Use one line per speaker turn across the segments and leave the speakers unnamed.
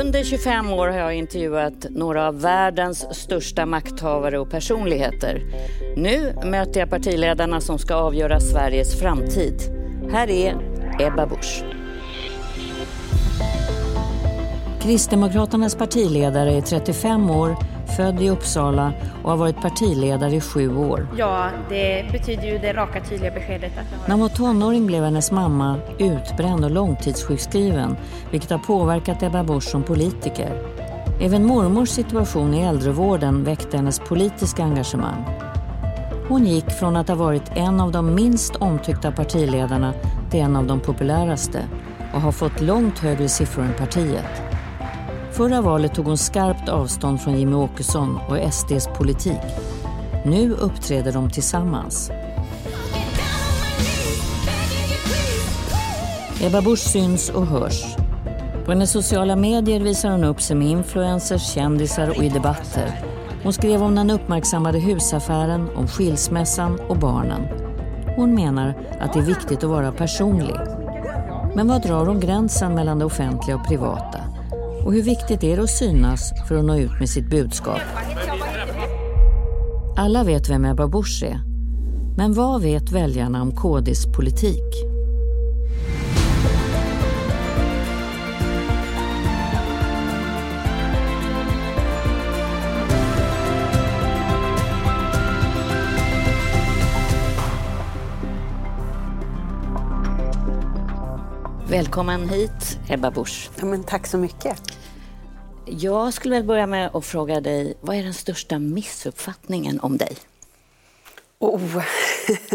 Under 25 år har jag intervjuat några av världens största makthavare och personligheter. Nu möter jag partiledarna som ska avgöra Sveriges framtid. Här är Ebba Busch. Kristdemokraternas partiledare är 35 år, född i Uppsala och har varit partiledare i sju år.
Ja, det betyder ju det raka tydliga beskedet att.
När hon var tonåring blev hennes mamma utbränd och långtidssjukskriven vilket har påverkat Ebba Busch som politiker. Även mormors situation i äldrevården väckte hennes politiska engagemang. Hon gick från att ha varit en av de minst omtyckta partiledarna till en av de populäraste och har fått långt högre siffror än partiet. Förra valet tog hon skarpt avstånd från Jimmy Åkesson och SDs politik. Nu uppträder de tillsammans. Ebba Busch syns och hörs. På hennes sociala medier visar hon upp sig med influencers, kändisar och i debatter. Hon skrev om den uppmärksammade husaffären, om skilsmässan och barnen. Hon menar att det är viktigt att vara personlig. Men var drar hon gränsen mellan det offentliga och privata? Och hur viktigt är det att synas för att nå ut med sitt budskap? Alla vet vem Ebba Busch är. Men vad vet väljarna om KDs politik? Välkommen hit, Ebba Busch.
Ja, men tack så mycket.
Jag skulle väl börja med att fråga dig, vad är den största missuppfattningen om dig?
Oh.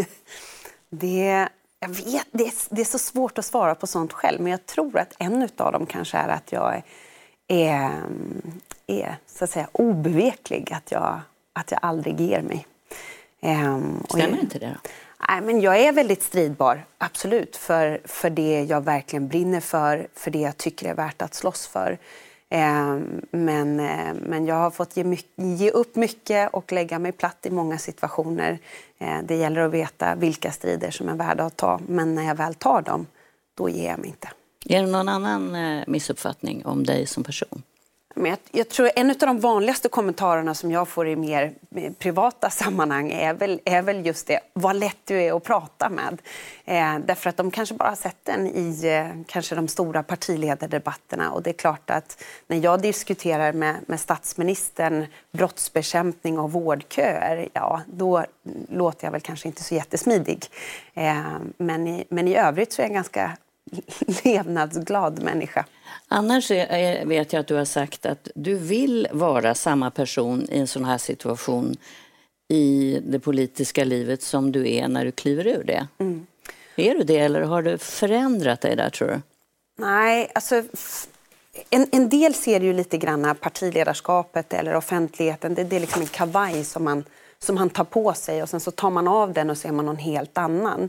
det, jag vet, det, är, det är så svårt att svara på sånt själv, men jag tror att en av dem kanske är att jag är, är så att säga, obeveklig, att jag, att jag aldrig ger mig.
Um, Stämmer jag, inte det då?
Nej, men jag är väldigt stridbar, absolut, för, för det jag verkligen brinner för, för det jag tycker är värt att slåss för. Eh, men, eh, men jag har fått ge, ge, upp mycket och lägga mig platt i många situationer. Eh, det gäller att veta vilka strider som är värda att ta, men när jag väl tar dem, då ger jag mig inte.
Är det någon annan eh, missuppfattning om dig som person?
Men jag, jag, tror en av de vanligaste kommentarerna som jag får i mer privata sammanhang är väl, är väl just det, vad lätt du är att prata med. Eh, därför att de kanske bara har sett den i eh, kanske de stora partiledardebatterna och det är klart att när jag diskuterar med, med statsministern brottsbekämpning och vårdköer, ja då låter jag väl kanske inte så jättesmidig. Eh, men, i, men i övrigt så är jag ganska levnadsglad människa.
Annars vet jag att du har sagt att du vill vara samma person i en sån här situation i det politiska livet som du är när du kliver ur det. Mm. Är du det eller har du förändrat dig där tror du?
Nej, alltså en, en del ser ju lite grann partiledarskapet eller offentligheten, det, det är liksom en kavaj som man, som man tar på sig och sen så tar man av den och så är man någon helt annan.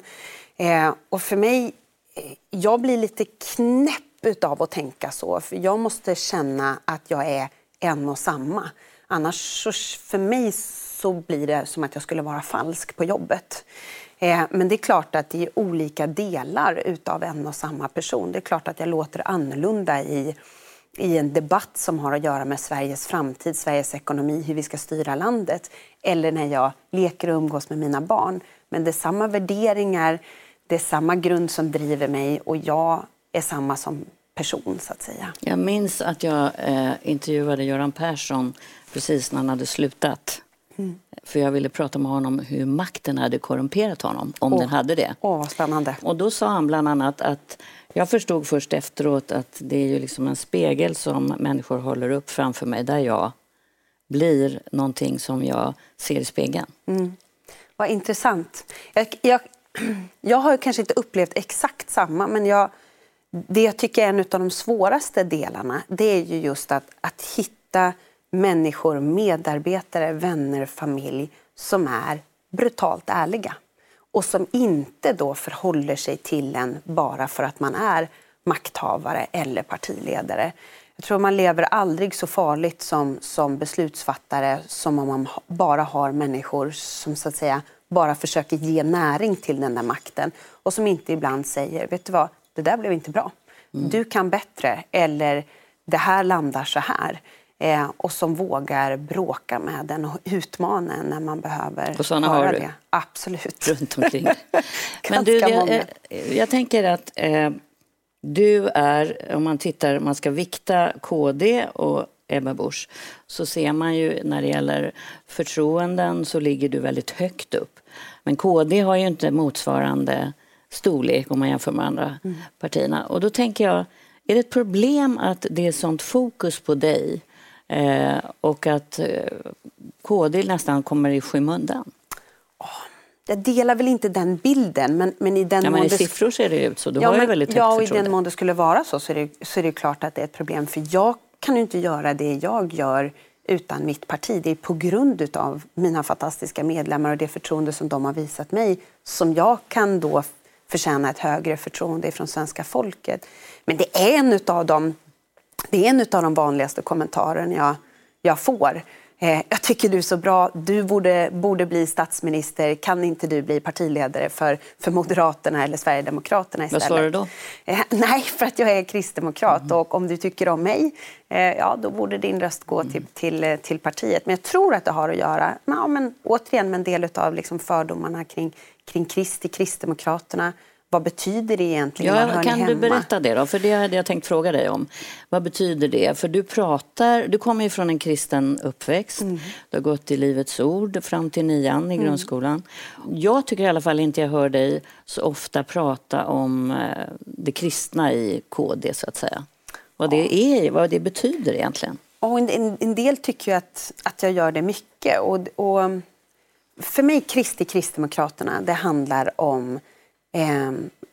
Eh, och för mig jag blir lite knäpp av att tänka så. För jag måste känna att jag är en och samma. Annars så för mig så blir det som att jag skulle vara falsk på jobbet. Eh, men det är klart att det är olika delar utav en och samma person. Det är klart att jag låter annorlunda i, i en debatt som har att göra med Sveriges framtid, Sveriges ekonomi, hur vi ska styra landet. Eller när jag leker och umgås med mina barn. Men det är samma värderingar, det är samma grund som driver mig och jag är samma som person så att säga.
Jag minns att jag eh, intervjuade Göran Persson precis när han hade slutat. Mm. För jag ville prata med honom hur makten hade korrumperat honom, om oh. den hade det.
Åh, oh, spännande.
Och då sa han bland annat att jag förstod först efteråt att det är ju liksom en spegel som människor håller upp framför mig där jag blir någonting som jag ser i spegeln. Mm.
Vad intressant. Jag, jag, jag har kanske inte upplevt exakt samma, men jag, det jag tycker är en av de svåraste delarna det är ju just att, att hitta människor, medarbetare, vänner, familj som är brutalt ärliga. och som inte då förhåller sig till en bara för att man är makthavare eller partiledare. Jag tror man lever aldrig så farligt som, som beslutsfattare som om man bara har människor som så att säga bara försöker ge näring till den där makten och som inte ibland säger, vet du vad, det där blev inte bra. Mm. Du kan bättre eller det här landar så här. Eh, och som vågar bråka med den och utmana en när man behöver
och såna höra har du.
det. Absolut.
Runt omkring. Men du, jag, jag, tänker att eh, du är, om man tittar, man ska vikta KD och Ebba Busch, så ser man ju när det gäller förtroenden så ligger du väldigt högt upp. Men KD har ju inte motsvarande storlek om man jämför med andra mm. partierna. Och då tänker jag, är det ett problem att det är sånt fokus på dig eh, och att eh, KD nästan kommer i skymundan?
Jag delar väl inte den bilden, men, men i den
ja,
men
i siffror ser det ut så. Du
ja,
har
men,
väldigt högt
Ja, och i den mån det skulle vara så så är, det, så är det klart att det är ett problem. För jag kan ju inte göra det jag gör utan mitt parti. Det är på grund av mina fantastiska medlemmar och det förtroende som de har visat mig som jag kan då förtjäna ett högre förtroende från svenska folket. Men det är en av de, det är en av de vanligaste kommentarerna jag, jag får. Eh, jag tycker du är så bra, du borde, borde bli statsminister, kan inte du bli partiledare för, för Moderaterna eller Sverigedemokraterna istället?
Vad svarar du då?
Eh, nej, för att jag är kristdemokrat mm. och om du tycker om mig, eh, ja då borde din röst gå till, till, till partiet. Men jag tror att det har att göra, ja, men, återigen med en del av liksom fördomarna kring, kring Kristi, Kristdemokraterna, vad betyder det egentligen?
Ja, kan du berätta det då? För det hade jag tänkt fråga dig om. Vad betyder det? För du pratar, du kommer ju från en kristen uppväxt. Mm. Du har gått i Livets Ord fram till nian i mm. grundskolan. Jag tycker i alla fall inte jag hör dig så ofta prata om eh, det kristna i KD så att säga. Vad det är, vad det betyder egentligen.
Och en, en, en del tycker ju att, att jag gör det mycket. Och, och för mig, Kristi Kristdemokraterna, det handlar om eh,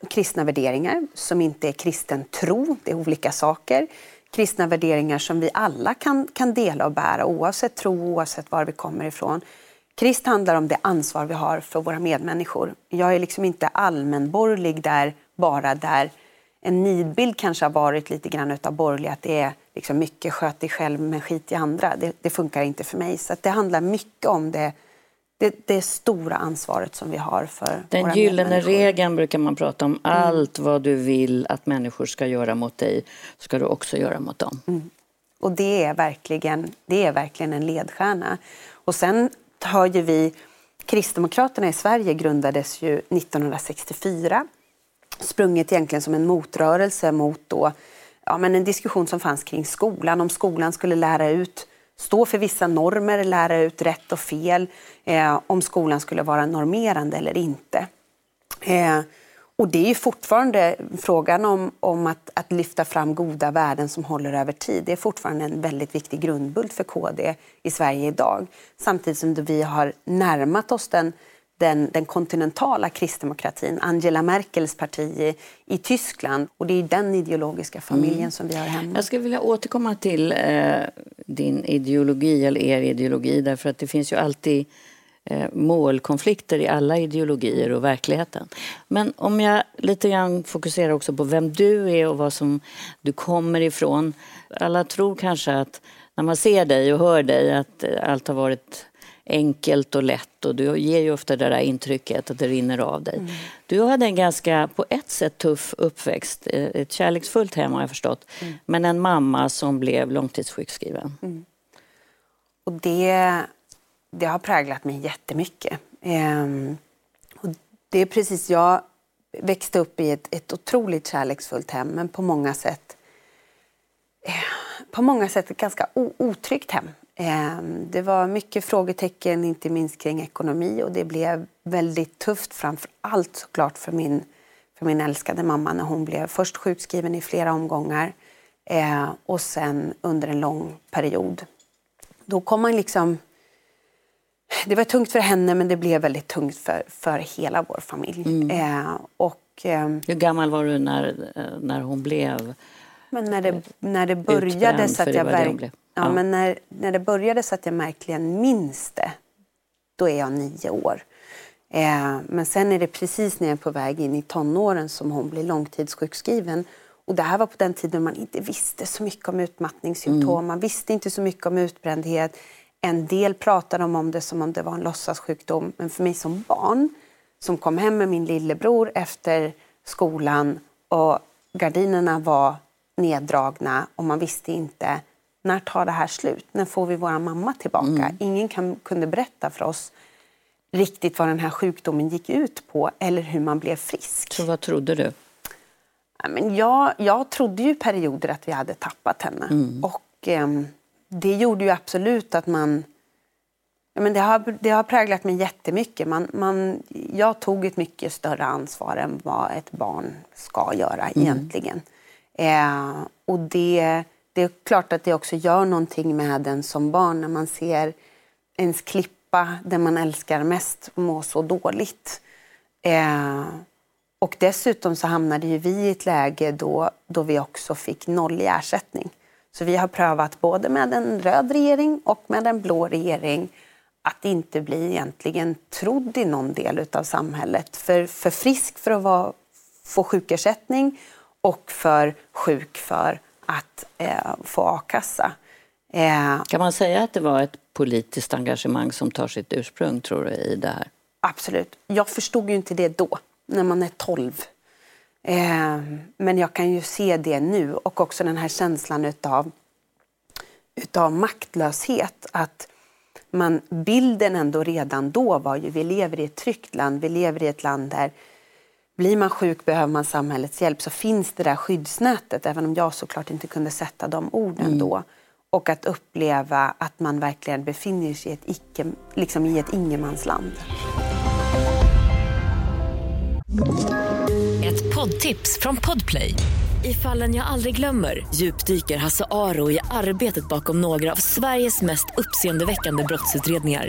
kristna värderingar som inte är kristen tro, det är olika saker. Kristna värderingar som vi alla kan, kan dela och bära oavsett tro, oavsett var vi kommer ifrån. Krist handlar om det ansvar vi har för våra medmänniskor. Jag är liksom inte allmänborgerlig där, bara där en nidbild kanske har varit lite grann utav borgerlig, att det är liksom mycket sköt dig själv men skit i andra. Det, det funkar inte för mig. Så det handlar mycket om det det, det stora ansvaret som vi har för
Den
våra
gyllene regeln brukar man prata om. Mm. Allt vad du vill att människor ska göra mot dig ska du också göra mot dem. Mm.
Och det är, verkligen, det är verkligen en ledstjärna. Och sen har ju vi Kristdemokraterna i Sverige grundades ju 1964 sprunget egentligen som en motrörelse mot då, ja, men en diskussion som fanns kring skolan, om skolan skulle lära ut stå för vissa normer, lära ut rätt och fel, eh, om skolan skulle vara normerande eller inte. Eh, och det är fortfarande frågan om, om att, att, lyfta fram goda värden som håller över tid. Det är fortfarande en väldigt viktig grundbult för KD i Sverige idag. Samtidigt som vi har närmat oss den den, den kontinentala kristdemokratin, Angela Merkels parti i, i, Tyskland. Och det är den ideologiska familjen mm. som vi har hemma.
Jag skulle vilja återkomma till eh, din ideologi, eller er ideologi, därför att det finns ju alltid eh, målkonflikter i alla ideologier och verkligheten. Men om jag lite grann fokuserar också på vem du är och vad som du kommer ifrån. Alla tror kanske att när man ser dig och hör dig att allt har varit enkelt och lätt och du ger ju ofta det där intrycket att det rinner av dig. Mm. Du hade en ganska, på ett sätt, tuff uppväxt. Eh, ett kärleksfullt hem har jag förstått. Mm. Men en mamma som blev långtidssjukskriven. Mm.
Och det, det har präglat mig jättemycket. Ehm, och det är precis, jag växte upp i ett, ett otroligt kärleksfullt hem men på många sätt eh, på många sätt ett ganska otryggt hem. Ehm, det var mycket frågetecken, inte minst kring ekonomi och det blev väldigt tufft framför allt såklart för min, för min älskade mamma när hon blev först sjukskriven i flera omgångar eh, och sen under en lång period. Då kom man liksom... Det var tungt för henne men det blev väldigt tungt för, för hela vår familj. Mm. Eh, och, eh,
Hur gammal var du när, när hon blev
men när det, när det började så att jag... Verk, Ja, ja, men när, när det började så att jag verkligen minns det, då är jag nio år. Eh, men sen är det precis när jag är på väg in i tonåren som hon blir långtidssjukskriven. Och det här var på den tiden man inte visste så mycket om utmattningssymptom. Mm. Man visste inte så mycket om utbrändhet. En del pratade om det som om det var en låtsassjukdom. Men för mig som barn, som kom hem med min lillebror efter skolan och gardinerna var neddragna och man visste inte när tar det här slut? När får vi vår mamma tillbaka? Mm. Ingen kan, kunde berätta för oss riktigt vad den här sjukdomen gick ut på eller hur man blev frisk.
Så vad trodde du?
Men jag, jag trodde ju perioder att vi hade tappat henne. Mm. Och eh, det gjorde ju absolut att man... Men det, har, det har präglat mig jättemycket. Man, man, jag tog ett mycket större ansvar än vad ett barn ska göra mm. egentligen. Eh, och det, det är klart att det också gör någonting med en som barn när man ser ens klippa, den man älskar mest, må så dåligt. Eh, och dessutom så hamnade ju vi i ett läge då, då vi också fick noll i ersättning. Så vi har prövat både med en röd regering och med en blå regering att inte bli egentligen trodd i någon del av samhället. För, för frisk för att vara, få sjukersättning och för sjuk för att eh, få a-kassa.
Eh, kan man säga att det var ett politiskt engagemang som tar sitt ursprung tror du, i det här?
Absolut. Jag förstod ju inte det då när man är 12. Eh, men jag kan ju se det nu och också den här känslan utav, utav maktlöshet. Att man, bilden ändå redan då var ju, vi lever i ett tryggt land, vi lever i ett land där blir man sjuk behöver man samhällets hjälp så finns det där skyddsnätet, även om jag såklart inte kunde sätta de orden mm. då. Och att uppleva att man verkligen befinner sig i ett, icke, liksom i ett ingenmansland.
Ett poddtips från Podplay. I fallen jag aldrig glömmer djupdyker Hasse Aro i arbetet bakom några av Sveriges mest uppseendeväckande brottsutredningar.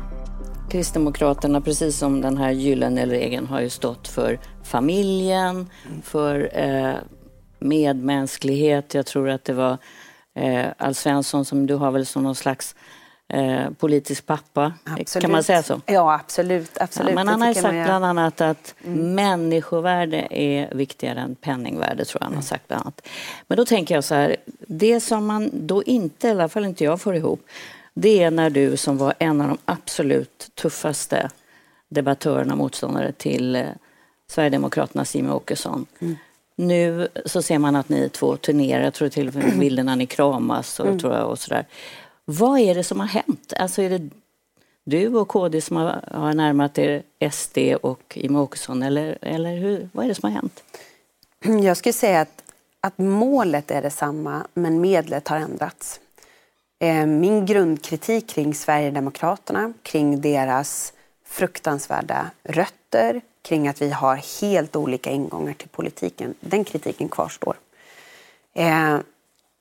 Kristdemokraterna, precis som den här gyllene regeln, har ju stått för familjen, för eh, medmänsklighet. Jag tror att det var eh, Alf Svensson som du har väl som någon slags eh, politisk pappa. Absolut. Kan man säga så?
Ja, absolut. absolut. Ja,
men han har ju sagt bland annat att mm. människovärde är viktigare än penningvärde, tror jag han har sagt bland annat. Men då tänker jag så här, det som man då inte, i alla fall inte jag får ihop, det är när du som var en av de absolut tuffaste debattörerna, motståndare till eh, Sverigedemokraternas Jimmie Åkesson. Mm. Nu så ser man att ni två turnerar, jag tror till och med bilderna ni kramas och, mm. tror jag, och sådär. Vad är det som har hänt? Alltså är det du och KD som har, har närmat er SD och Jimmie Åkesson eller, eller hur, vad är det som har hänt?
Jag skulle säga att, att målet är detsamma men medlet har ändrats. Eh, min grundkritik kring Sverigedemokraterna, kring deras fruktansvärda rötter, kring att vi har helt olika ingångar till politiken, den kritiken kvarstår. Eh,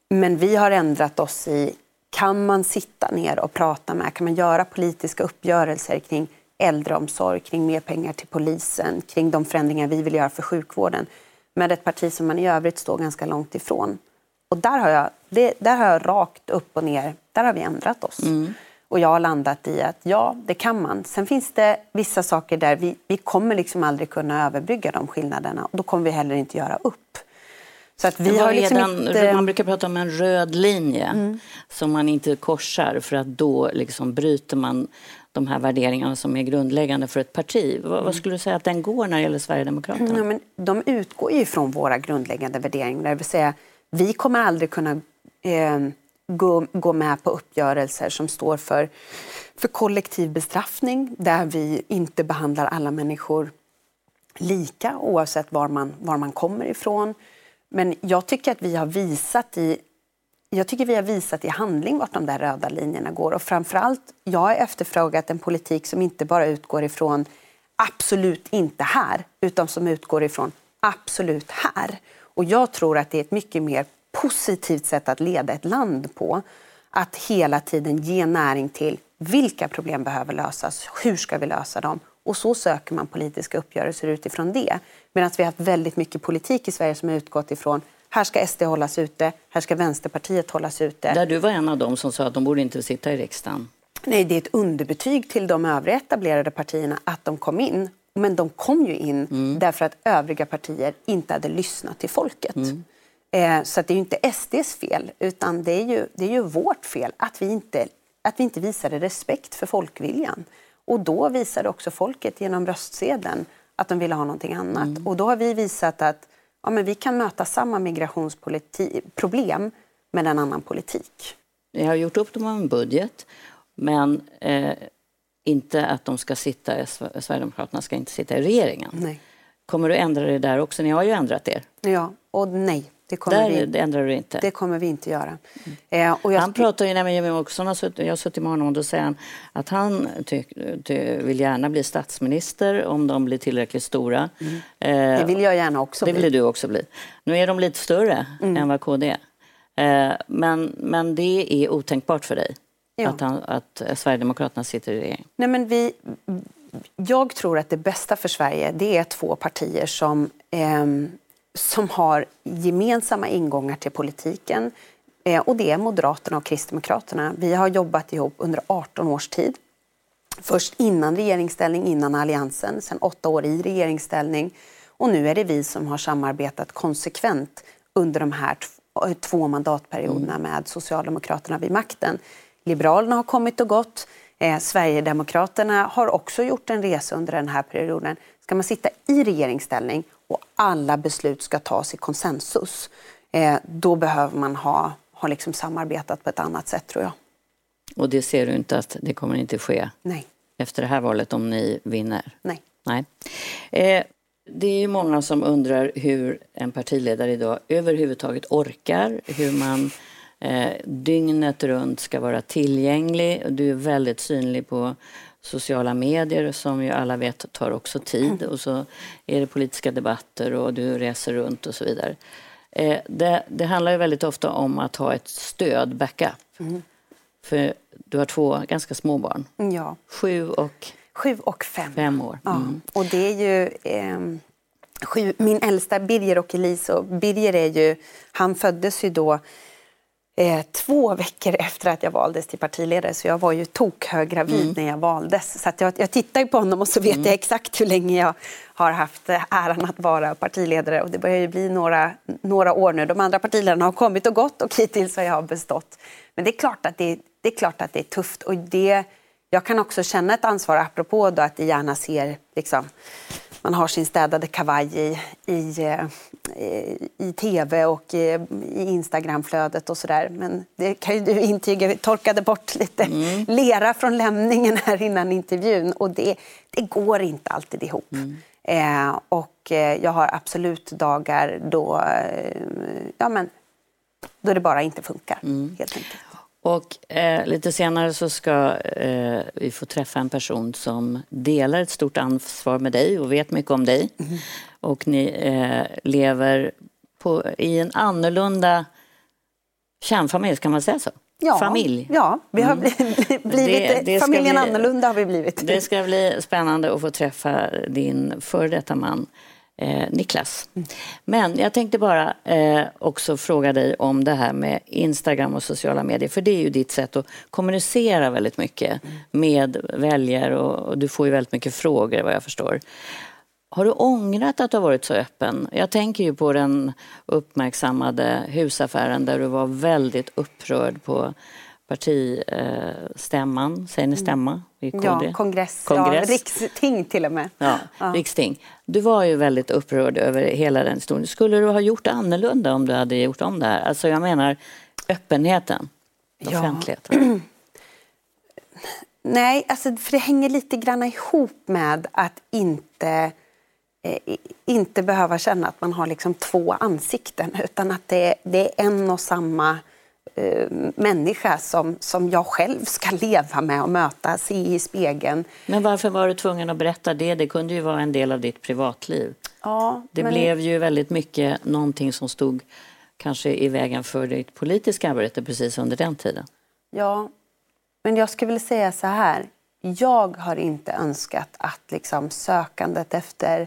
men vi har ändrat oss i, kan man sitta ner och prata med, kan man göra politiska uppgörelser kring äldreomsorg, kring mer pengar till polisen, kring de förändringar vi vill göra för sjukvården med ett parti som man i övrigt står ganska långt ifrån. Och där har jag, det, där har jag rakt upp och ner, där har vi ändrat oss. Mm. Och jag har landat i att ja, det kan man. Sen finns det vissa saker där vi, vi kommer liksom aldrig kunna överbrygga de skillnaderna och då kommer vi heller inte göra upp.
Så att vi har liksom den, inte... Man brukar prata om en röd linje mm. som man inte korsar för att då liksom bryter man de här värderingarna som är grundläggande för ett parti. Vad, mm. vad skulle du säga att den går när det gäller Sverigedemokraterna?
Ja, men de utgår ju från våra grundläggande värderingar, det vill säga vi kommer aldrig kunna eh, gå, gå med på uppgörelser som står för, för kollektiv bestraffning där vi inte behandlar alla människor lika oavsett var man, var man kommer ifrån. Men jag tycker att vi har visat i jag tycker vi har visat i handling vart de där röda linjerna går. Och framförallt, jag har efterfrågat en politik som inte bara utgår ifrån absolut inte här, utan som utgår ifrån absolut här. Och jag tror att det är ett mycket mer positivt sätt att leda ett land på. Att hela tiden ge näring till vilka problem behöver lösas, hur ska vi lösa dem? Och så söker man politiska uppgörelser utifrån det. Medan vi har haft väldigt mycket politik i Sverige som har utgått ifrån här ska SD hållas ute, här ska Vänsterpartiet hållas ute.
Där du var en av dem som sa att de borde inte sitta i riksdagen.
Nej, det är ett underbetyg till de övriga etablerade partierna att de kom in. Men de kom ju in mm. därför att övriga partier inte hade lyssnat till folket. Mm. Eh, så det är ju inte SDs fel, utan det är ju, det är ju vårt fel att vi, inte, att vi inte visade respekt för folkviljan. Och då visade också folket genom röstsedeln att de ville ha någonting annat. Mm. Och då har vi visat att ja, men vi kan möta samma migrationsproblem med en annan politik.
Ni har gjort upp dem om en budget, men eh, inte att de ska sitta, Sverigedemokraterna ska inte sitta i regeringen.
Nej.
Kommer du ändra det där också? Ni har ju ändrat er.
Ja, och nej. Det kommer
Där
vi,
ändrar du inte?
Det kommer vi inte göra.
Mm. Eh, han pratar ju, med Jimmie Åkesson, jag har suttit med honom och då säger han att han ty, ty, vill gärna bli statsminister om de blir tillräckligt stora.
Mm. Eh, det vill jag gärna också
Det vill du också bli. Nu är de lite större mm. än vad KD är. Eh, men, men det är otänkbart för dig? Ja. Att, han, att Sverigedemokraterna sitter i regering?
Nej, men vi, jag tror att det bästa för Sverige det är två partier som eh, som har gemensamma ingångar till politiken. Eh, och det är Moderaterna och Kristdemokraterna. Vi har jobbat ihop under 18 års tid. Först innan regeringsställning, innan Alliansen, sen åtta år i regeringsställning. Och nu är det vi som har samarbetat konsekvent under de här två mandatperioderna mm. med Socialdemokraterna vid makten. Liberalerna har kommit och gått. Eh, Sverigedemokraterna har också gjort en resa under den här perioden. Ska man sitta i regeringsställning och alla beslut ska tas i konsensus, eh, då behöver man ha, ha liksom samarbetat på ett annat sätt tror jag.
Och det ser du inte att det kommer inte ske
Nej.
efter det här valet om ni vinner?
Nej.
Nej. Eh, det är många som undrar hur en partiledare idag överhuvudtaget orkar, hur man eh, dygnet runt ska vara tillgänglig. Du är väldigt synlig på sociala medier som ju alla vet tar också tid och så är det politiska debatter och du reser runt och så vidare. Eh, det, det, handlar ju väldigt ofta om att ha ett stöd, backup. Mm. För du har två ganska små barn.
Ja.
Sju och?
Sju och fem.
Fem år.
Mm. Ja. Och det är ju... Eh, sju, min äldsta Birger och Elise, och Birger är ju... Han föddes ju då eh, två veckor efter att jag valdes till partiledare. Så jag var ju tokhöggravid mm. när jag valdes. Så jag, jag tittar på honom och så vet mm. jag exakt hur länge jag har haft äran att vara partiledare. Och det börjar ju bli några, några år nu. De andra partiledarna har kommit och gått och hittills har jag bestått. Men det är klart att det, det, är, klart att det är tufft. Och det, jag kan också känna ett ansvar, apropå då att jag gärna ser liksom, man har sin städade kavaj i, i, eh, i tv och i Instagramflödet och sådär. Men det kan ju du intyga, vi torkade bort lite mm. lera från lämningen här innan intervjun och det, det går inte alltid ihop. Mm. Eh, och eh, jag har absolut dagar då, eh, ja, men, då det bara inte funkar. Mm. helt enkelt.
Och eh, lite senare så ska eh, vi få träffa en person som delar ett stort ansvar med dig och vet mycket om dig. Mm. Och ni eh, lever på, i en annorlunda kärnfamilj, kan man säga så?
Ja,
Familj.
Ja, vi har mm. blivit, det, det familjen bli, annorlunda har vi blivit.
Det ska bli spännande att få träffa din före detta man eh, Niklas. Mm. Men jag tänkte bara eh, också fråga dig om det här med Instagram och sociala medier. För det är ju ditt sätt att kommunicera väldigt mycket mm. med väljare och, och, du får ju väldigt mycket frågor vad jag förstår. Har du ångrat att du har varit så öppen? Jag tänker ju på den uppmärksammade husaffären där du var väldigt upprörd på partistämman, säger ni stämma?
I KD? Ja, kongress, kongress. Ja, riksting till och med.
Ja, ja, riksting. Du var ju väldigt upprörd över hela den historien. Skulle du ha gjort annorlunda om du hade gjort om det här? Alltså jag menar öppenheten, ja. offentligheten.
Nej, alltså, för det hänger lite grann ihop med att inte, eh, inte behöva känna att man har liksom två ansikten utan att det, det är en och samma eh, människa som, som jag själv ska leva med och möta, se i spegeln.
Men varför var du tvungen att berätta det? Det kunde ju vara en del av ditt privatliv.
Ja,
Det
men-
blev ju väldigt mycket någonting som stod kanske i vägen för ditt politiska arbete precis under den tiden.
Ja, men jag skulle vilja säga så här. Jag har inte önskat att liksom sökandet efter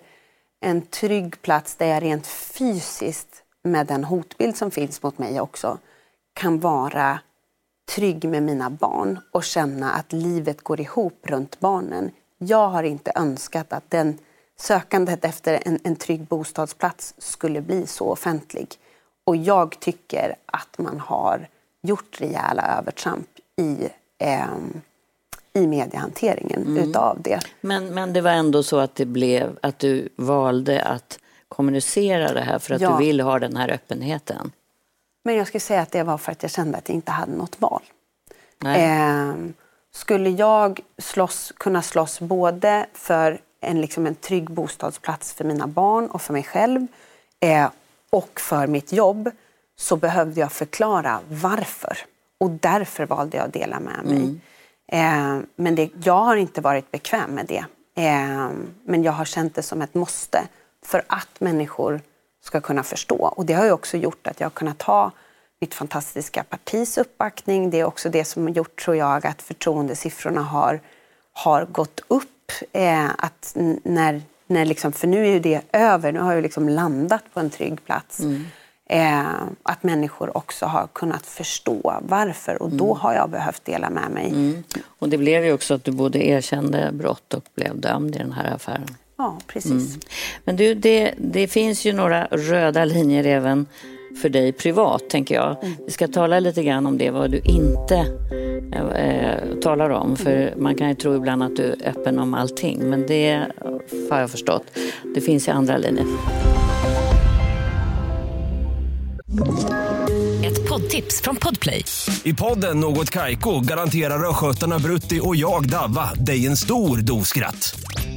en trygg plats där jag rent fysiskt med den hotbild som finns mot mig också kan vara trygg med mina barn och känna att livet går ihop runt barnen. Jag har inte önskat att den sökandet efter en, en trygg bostadsplats skulle bli så offentlig. Och jag tycker att man har gjort rejäla övertramp i, ehm, i mediehanteringen
Mm.
utav det.
Men, men det var ändå så att det blev att du valde att kommunicera det här för att
Ja.
du vill ha den här öppenheten.
Men jag skulle säga att det var för att jag kände att jag inte hade något val. Ehm, skulle jag slåss, kunna slåss både för en, liksom en trygg bostadsplats för mina barn och för mig själv eh, och för mitt jobb så behövde jag förklara varför. Och därför valde jag att dela med mig. Eh, men det, jag har inte varit bekväm med det. Eh, men jag har känt det som ett måste för att människor ska kunna förstå. Och det har ju också gjort att jag har kunnat ha mitt fantastiska partis uppbackning. Det är också det som har gjort, tror jag, att förtroendesiffrorna har, har gått upp. Eh, att när, när liksom, för nu är ju det över, nu har jag liksom landat på en trygg plats. Eh, att människor också har kunnat förstå varför och då har jag behövt dela med mig.
Mm. Och det blev ju också att du både erkände brott och blev dömd i den här affären.
Ja, precis.
Mm. Men du, det, det finns ju några röda linjer även för dig privat, tänker jag. Vi ska tala lite grann om det, vad du inte eh, talar om. För man kan ju tro ibland att du är öppen om allting, men det har jag förstått. Det finns ju andra linjer.
Ett poddtips från Podplay.
I podden Något Kaiko garanterar östgötarna Brutti och jag, Davva, dig en stor dos skratt.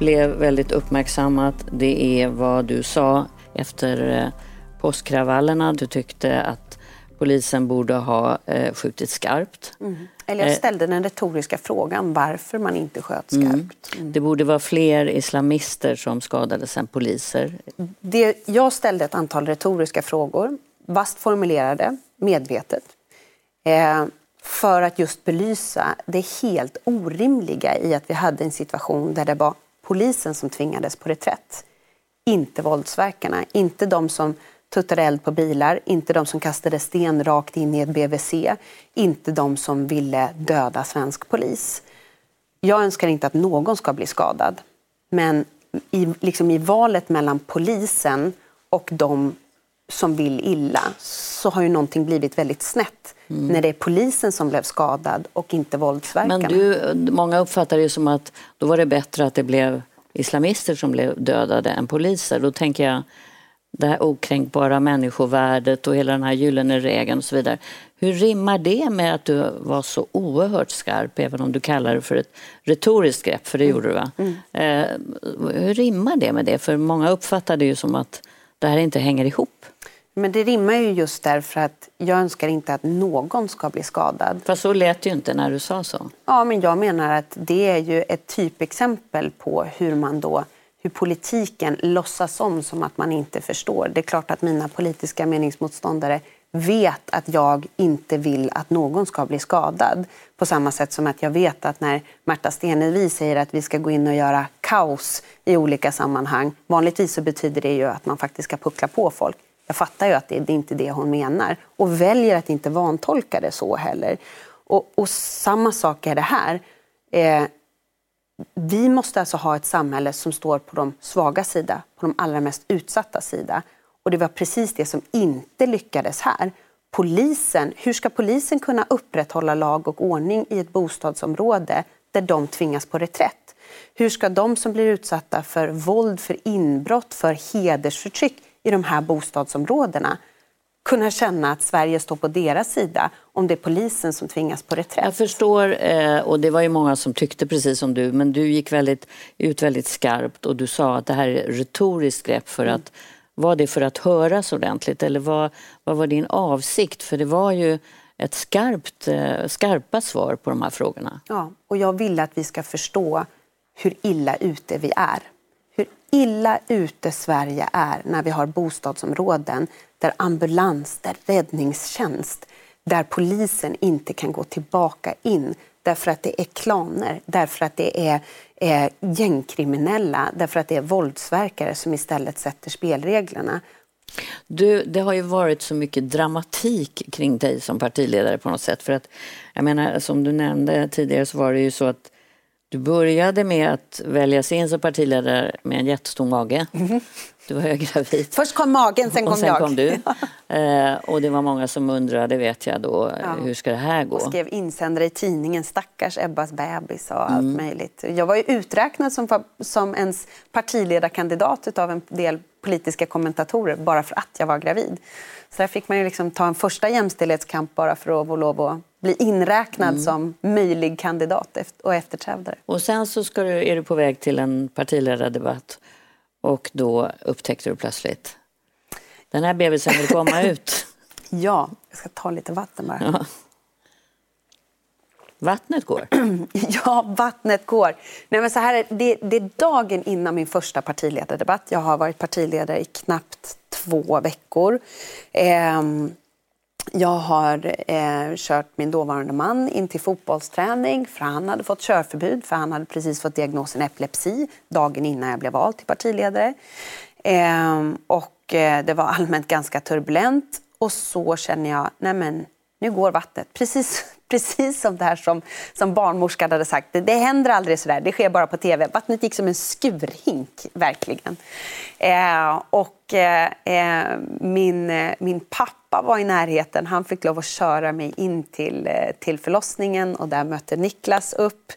blev väldigt uppmärksammat det är vad du sa efter eh, påskkravallerna. Du tyckte att polisen borde ha eh, skjutit skarpt.
Mm. Eller jag
Eh,
ställde den retoriska frågan varför man inte sköt skarpt.
Mm. Det borde vara fler islamister som skadades än poliser.
Det, jag ställde ett antal retoriska frågor, vast formulerade, medvetet. Eh, för att just belysa det helt orimliga i att vi hade en situation där det var polisen som tvingades på reträtt. Inte våldsverkarna, inte de som tuttade eld på bilar, inte de som kastade sten rakt in i ett BVC, inte de som ville döda svensk polis. Jag önskar inte att någon ska bli skadad. Men i, liksom i valet mellan polisen och de som vill illa så har ju någonting blivit väldigt snett. När det är polisen som blev skadad och inte våldsverkarna.
Men du, många uppfattar det som att då var det bättre att det blev islamister som blev dödade än poliser. Då tänker jag det här okränkbara människovärdet och hela den här gyllene regeln och så vidare. Hur rimmar det med att du var så oerhört skarp, även om du kallar det för ett retoriskt grepp, för det gjorde du va? Eh, hur rimmar det med det? För många uppfattar det ju som att det här inte hänger ihop.
Men det rimmar ju just därför att jag önskar inte att någon ska bli skadad.
Fast så lät ju inte när du sa så.
Ja, men jag menar att det är ju ett typexempel på hur man då hur politiken låtsas om som att man inte förstår. Det är klart att mina politiska meningsmotståndare vet att jag inte vill att någon ska bli skadad. På samma sätt som att jag vet att när Märta Stenevi säger att vi ska gå in och göra kaos i olika sammanhang. Vanligtvis så betyder det ju att man faktiskt ska puckla på folk. Jag fattar ju att det, det är inte det hon menar och väljer att inte vantolka det så heller. Och, och samma sak är det här. Eh, vi måste alltså ha ett samhälle som står på de svaga sida, på de allra mest utsatta sida. Och det var precis det som inte lyckades här. polisen, hur ska polisen kunna upprätthålla lag och ordning i ett bostadsområde där de tvingas på reträtt? Hur ska de som blir utsatta för våld, för inbrott, för hedersförtryck i de här bostadsområdena kunna känna att Sverige står på deras sida om det är polisen som tvingas på reträtt.
Jag förstår, eh, och det var ju många som tyckte precis som du, men du gick väldigt, ut väldigt skarpt och du sa att det här är ett retoriskt grepp för mm. att var det för att höras ordentligt eller vad, vad var din avsikt? För det var ju ett skarpt, eh, skarpa svar på de här frågorna.
Ja, och jag vill att vi ska förstå hur illa ute vi är. Hur illa ute Sverige är när vi har bostadsområden där ambulans, där räddningstjänst, där polisen inte kan gå tillbaka in därför att det är klaner, därför att det är, är gängkriminella, därför att det är våldsverkare som istället sätter spelreglerna.
Du, det har ju varit så mycket dramatik kring dig som partiledare på något sätt. För att, jag menar, som du nämnde tidigare så var det ju så att du började med att väljas in som partiledare med en jättestor mage. Mm. Du var gravid.
Först kom magen, sen kom
och sen
jag.
Kom du. eh, och det var många som undrade, vet jag då, ja. hur ska det här gå?
Och skrev insändare i tidningen, stackars Ebbas bebis och mm. allt möjligt. Jag var ju uträknad som, som ens partiledarkandidat av en del politiska kommentatorer bara för att jag var gravid. Så där fick man ju liksom ta en första jämställdhetskamp bara för att få lov att bli inräknad mm. som möjlig kandidat och efterträdare.
Och sen så ska du, är du på väg till en partiledardebatt och då upptäckte du plötsligt den här bebisen vill komma ut.
ja, jag ska ta lite vatten bara. Ja.
Vattnet går?
ja, vattnet går. Nej, men så här, det, det är dagen innan min första partiledardebatt. Jag har varit partiledare i knappt två veckor. Eh, jag har eh, kört min dåvarande man in till fotbollsträning för han hade fått körförbud för han hade precis fått diagnosen epilepsi dagen innan jag blev vald till partiledare. Eh, och eh, det var allmänt ganska turbulent och så känner jag, nej men nu går vattnet. Precis, precis som det här som, som barnmorskan hade sagt. Det, det händer aldrig så där, det sker bara på tv. Vattnet gick som en skurhink, verkligen. Eh, och eh, eh, min, eh, min pappa var i närheten. Han fick lov att köra mig in till, eh, till förlossningen och där mötte Niklas upp.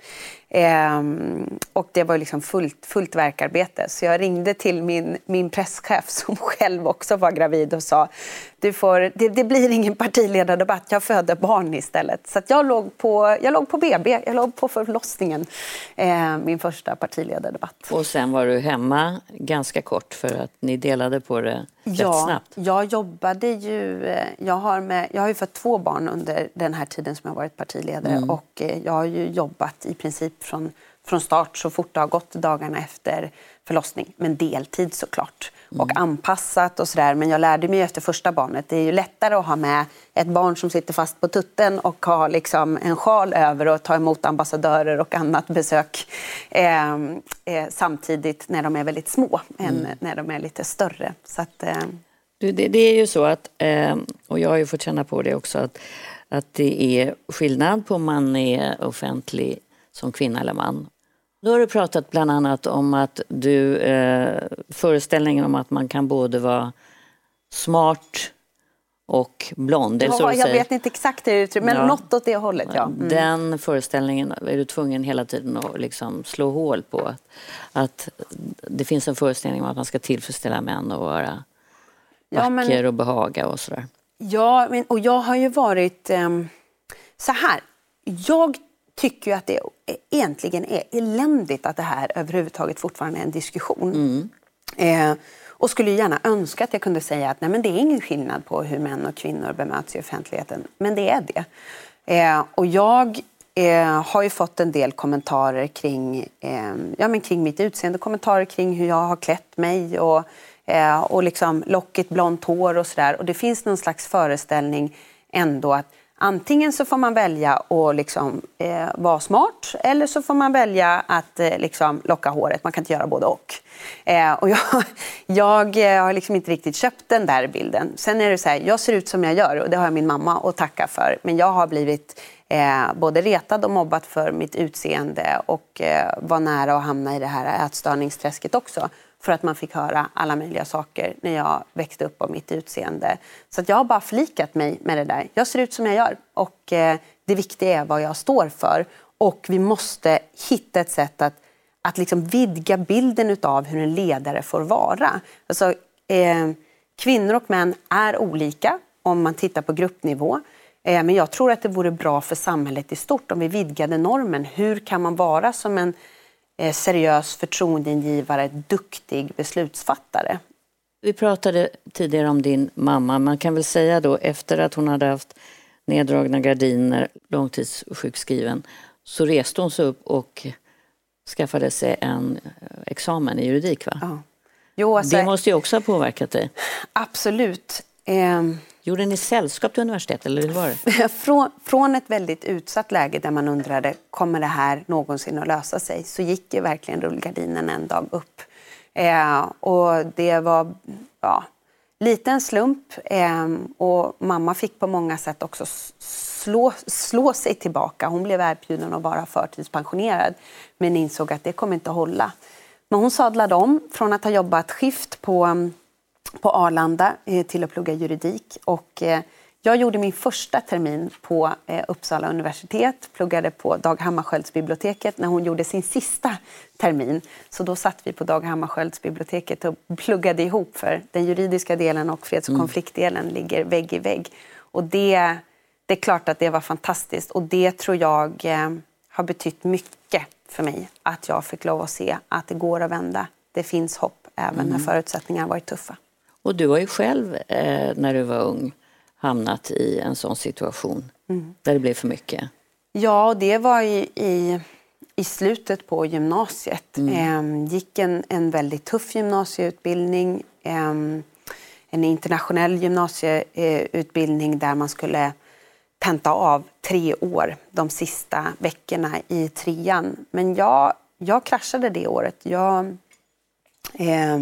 Ehm, och det var liksom fullt, fullt verkarbete. Så jag ringde till min, min presschef som själv också var gravid och sa du får, det, det blir ingen partiledardebatt, jag föder barn istället. Så jag, låg på, jag låg på BB, jag låg på förlossningen, eh, min första partiledardebatt.
Och sen var du hemma ganska kort för att ni delade på det
ja,
snabbt.
Jag jobbade ju, eh, jag har, med, jag har ju fått två barn under den här tiden som jag varit partiledare mm. och eh, jag har ju jobbat i princip från, från start så fort det har gått dagarna efter förlossning, men deltid såklart. Mm. Och anpassat och sådär. Men jag lärde mig efter första barnet. Det är ju lättare att ha med ett barn som sitter fast på tutten och ha liksom en sjal över och ta emot ambassadörer och annat besök eh, eh, samtidigt när de är väldigt små mm. än när de är lite större. Så att, eh...
du, det, det, är ju så att, eh, och jag har ju fått känna på det också, att, att det är skillnad på om man är offentlig som kvinna eller man nu har du pratat bland annat om att du, eh, föreställningen om att man kan både vara smart och blond.
Ja, jag säger. vet inte exakt hur det men ja. något åt det hållet. Ja.
Mm. Den föreställningen är du tvungen hela tiden att liksom slå hål på. Att, det finns en föreställning om att man ska tillfredsställa män och vara ja, vacker men, och behaga och sådär.
Ja, men, och jag har ju varit eh, så här. Jag tycker ju att det egentligen är eländigt att det här överhuvudtaget fortfarande är en diskussion. Mm. Eh, och skulle gärna önska att jag kunde säga att nej, men det är ingen skillnad på hur män och kvinnor bemöts i offentligheten. Men det är det. Eh, och jag eh, har ju fått en del kommentarer kring, eh, ja, men kring mitt utseende, kommentarer kring hur jag har klätt mig och, eh, och liksom lockigt blont hår och sådär. Och det finns någon slags föreställning ändå att Antingen så får man välja att liksom, eh, vara smart eller så får man välja att eh, liksom, locka håret. Man kan inte göra både och. Eh, och jag, jag eh, har liksom inte riktigt köpt den där bilden. Sen är det så här, jag ser ut som jag gör och det har jag min mamma att tacka för. Men jag har blivit eh, både retad och mobbad för mitt utseende och eh, var nära att hamna i det här ätstörningsträsket också för att man fick höra alla möjliga saker när jag växte upp om mitt utseende. Så att jag har bara förlikat mig med det där. Jag ser ut som jag gör och eh, det viktiga är vad jag står för. Och vi måste hitta ett sätt att, att liksom vidga bilden av hur en ledare får vara. Alltså, eh, kvinnor och män är olika om man tittar på gruppnivå. Eh, men jag tror att det vore bra för samhället i stort om vi vidgade normen. Hur kan man vara som en seriös förtroendeingivare, duktig beslutsfattare?
Vi pratade tidigare om din mamma. Man kan väl säga då efter att hon hade haft neddragna gardiner, långtidssjukskriven, så reste hon sig upp och skaffade sig en eh, examen i juridik. Va?
Ja. Jo, alltså,
det måste ju också ha påverkat dig.
Absolut.
Gjorde ni sällskap till universitetet eller hur var
det? från, från ett väldigt utsatt läge där man undrade kommer det här någonsin att lösa sig så gick ju verkligen rullgardinen en dag upp. Eh, och det var ja, liten en slump eh, och mamma fick på många sätt också slå, slå sig tillbaka. Hon blev erbjuden att vara förtidspensionerad men insåg att det kommer inte att hålla. Men hon sadlade om från att ha jobbat skift på mm, på Arlanda eh, till att plugga juridik. Och eh, jag gjorde min första termin på eh, Uppsala universitet, pluggade på Dag Hammarskjöldsbiblioteket när hon gjorde sin sista termin. Så då satt vi på Dag Hammarskjöldsbiblioteket och pluggade ihop för den juridiska delen och freds och mm. konfliktdelen ligger vägg i vägg. Och det, det är klart att det var fantastiskt och det tror jag har betytt mycket för mig. Att jag fick lov att se att det går att vända. Det finns hopp även mm. när förutsättningarna varit tuffa.
Och du har ju själv, eh, när du var ung, hamnat i en sån situation mm. där det blev för mycket.
Ja, det var i, i, i slutet på gymnasiet. Mm. Eh, gick en, en väldigt tuff gymnasieutbildning. Eh, en internationell gymnasieutbildning där man skulle tenta av tre år de sista veckorna i trean. Men jag, jag kraschade det året. Jag eh,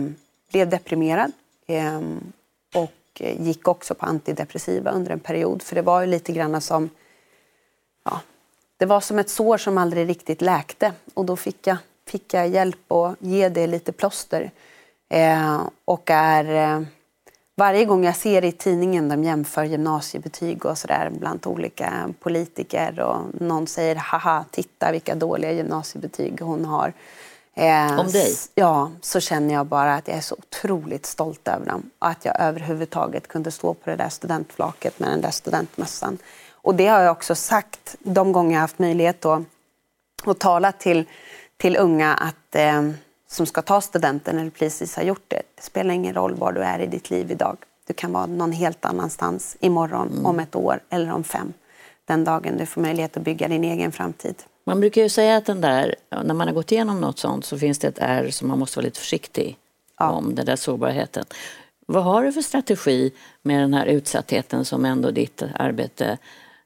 blev deprimerad. Ehm, och gick också på antidepressiva under en period. För det var ju lite grann som... Ja, det var som ett sår som aldrig riktigt läkte. Och då fick jag, fick jag hjälp att ge det lite plåster. Eh, och är... Eh, varje gång jag ser i tidningen de jämför gymnasiebetyg och sådär bland olika politiker och någon säger haha, titta vilka dåliga gymnasiebetyg hon har.
Eh, Om dig?
Ja, så känner jag bara att jag är så otroligt stolt över dem. Att jag överhuvudtaget kunde stå på det där studentflaket med den där studentmössan. Och det har jag också sagt de gånger jag haft möjlighet att, att tala till, till unga att, eh, som ska ta studenten eller precis har gjort det. Det spelar ingen roll var du är i ditt liv idag. Du kan vara någon helt annanstans imorgon, mm. om ett år eller om fem. Den dagen du får möjlighet att bygga din egen framtid.
Man brukar ju säga att den där, när man har gått igenom något sånt så finns det ett R som man måste vara lite försiktig ja. om, den där sårbarheten. Vad har du för strategi med den här utsattheten som ändå ditt arbete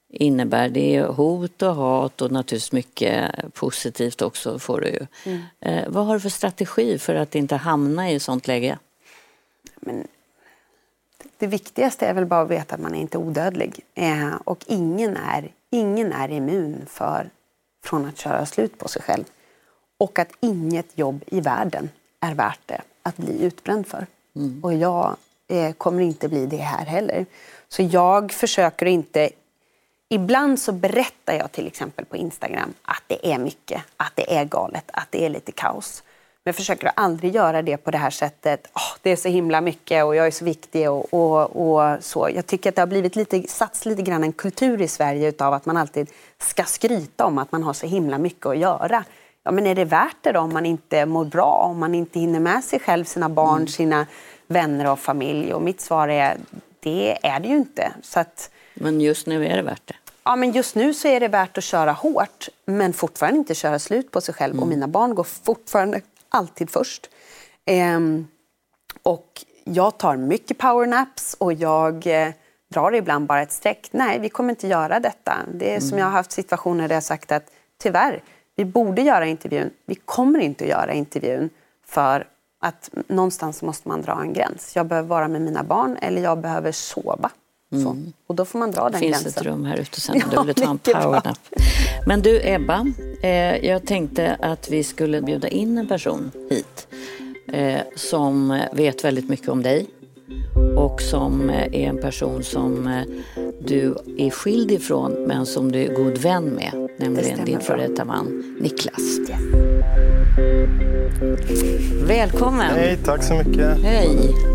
innebär? Det är hot och hat och naturligtvis mycket positivt också får du ju. Mm. Eh, vad har du för strategi för att inte hamna i sånt läge?
Men, det viktigaste är väl bara att veta att man är inte odödlig. Eh, och ingen är, ingen är immun för från att köra slut på sig själv. Och att inget jobb i världen är värt det att bli utbränd för. Mm. Och jag eh, kommer inte bli det här heller. Så jag försöker inte... Ibland så berättar jag till exempel på Instagram att det är mycket, att det är galet, att det är lite kaos. Men jag försöker aldrig göra det på det här sättet. Oh, det är så himla mycket och jag är så viktig och, och, och, så. Jag tycker att det har blivit lite, satts lite grann en kultur i Sverige utav att man alltid ska skryta om att man har så himla mycket att göra. Ja, men är det värt det då om man inte mår bra, om man inte hinner med sig själv, sina barn, mm. sina vänner och familj? Och mitt svar är, det är det ju inte. Så att,
men just nu är det värt det?
Ja, men just nu så är det värt att köra hårt, men fortfarande inte köra slut på sig själv. Mm. Och mina barn går fortfarande alltid först. Ehm, och jag tar mycket powernaps och jag eh, drar ibland bara ett streck. Nej, vi kommer inte göra detta. Det är mm. som jag har haft situationer där jag sagt att tyvärr, vi borde göra intervjun. Vi kommer inte att göra intervjun för att någonstans måste man dra en gräns. Jag behöver vara med mina barn eller jag behöver sova. Mm. Och då får man dra den
gränsen.
Det
finns ett rum här ute sen om du vill ta en powernap. Men du Ebba, eh, jag tänkte att vi skulle bjuda in en person hit. eh, som vet väldigt mycket om dig och som eh, är en person som eh, du är skild ifrån men som du är god vän med, nämligen din före detta man Niklas. Välkommen!
Hej, tack så mycket.
Hej!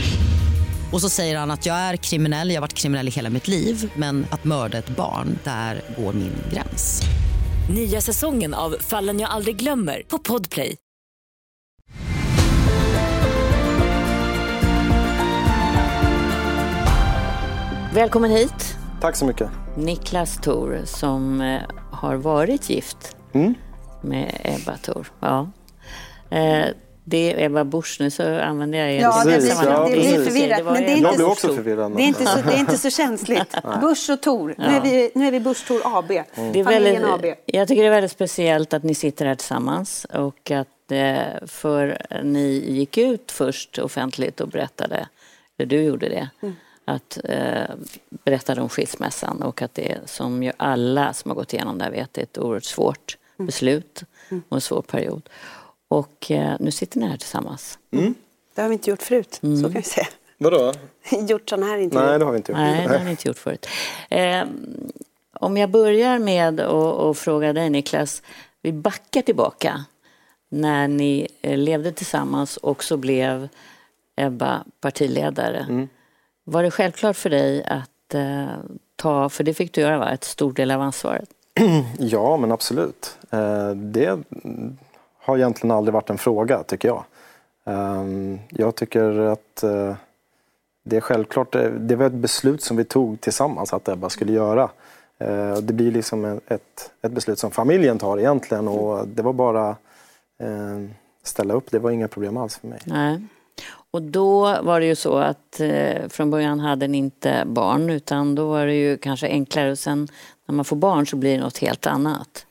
Och så säger han att jag är kriminell, jag har varit kriminell i hela mitt liv men att mörda ett barn, där går min gräns.
Nya säsongen av Fallen jag aldrig glömmer på Podplay.
Välkommen hit.
Tack så mycket.
Niklas Thor som eh, har varit gift
Mm.
med Ebba Thor. Ja. Eh, det är Ebba Busch, nu så använder jag er.
Ja, det, blir,
ja,
det blir förvirrat. Men det är
Jag
inte, så,
också förvirrad.
det är inte, så, det är inte så känsligt. Busch och Tor. Nu är vi, nu är vi Busch Tor AB.
Det är
Familjen
väldigt,
AB.
jag tycker det är väldigt speciellt att ni sitter här tillsammans och att eh, för ni gick ut först offentligt och berättade, eller du gjorde det,
Mm.
att eh, berättade om skilsmässan och att det som ju alla som har gått igenom det här vet är ett oerhört svårt
Mm.
beslut och en svår period. Och eh, nu sitter ni här tillsammans.
Det har vi inte gjort förut, så kan vi säga.
Vadå?
gjort sådana här intervjuer.
Nej, det har vi inte gjort.
Nej, det har ni inte gjort förut. Eh, om jag börjar med att fråga dig Niklas, vi backar tillbaka när ni eh, levde tillsammans och så blev Ebba partiledare. Var det självklart för dig att eh, ta, för det fick du göra va, ett stor del av ansvaret?
Ja, men absolut. Eh, Det har egentligen aldrig varit en fråga, tycker jag. Ehm, jag tycker att eh, det är självklart, eh, det var ett beslut som vi tog tillsammans att Ebba skulle göra. Eh, det blir liksom ett, ett beslut som familjen tar egentligen och det var bara ehm, ställa upp. Det var inga problem alls för mig.
Nej. Och då var det ju så att eh, från början hade ni inte barn utan då var det ju kanske enklare och sen när man får barn så blir det något helt annat.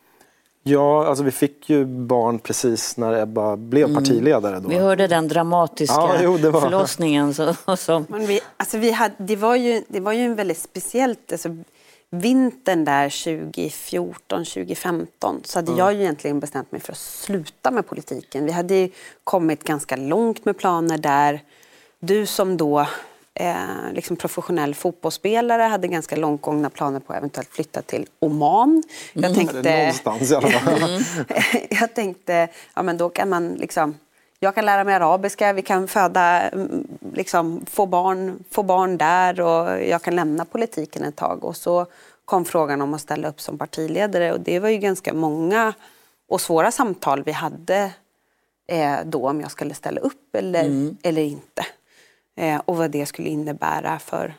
Ja, alltså vi fick ju barn precis när Ebba blev partiledare. Då.
Vi hörde den dramatiska
Ja, jo, det var-
förlossningen. Så, som,
Men vi, alltså vi hade, det, var ju, det var ju en väldigt speciellt... Alltså, vintern där 2014, 2015 så hade jag ju egentligen bestämt mig för att sluta med politiken. Vi hade ju kommit ganska långt med planer där. Du som då eh, liksom professionell fotbollsspelare hade ganska långt gångna planer på att eventuellt flytta till Oman. Jag tänkte,
Någonstans i alla fall.
jag tänkte, ja men då kan man liksom jag kan lära mig arabiska, vi kan föda, mm, liksom, få, barn, få barn där och jag kan lämna politiken ett tag. Och så kom frågan om att ställa upp som partiledare och det var ju ganska många och svåra samtal vi hade eh, då om jag skulle ställa upp eller, eller inte. Eh, och vad det skulle innebära för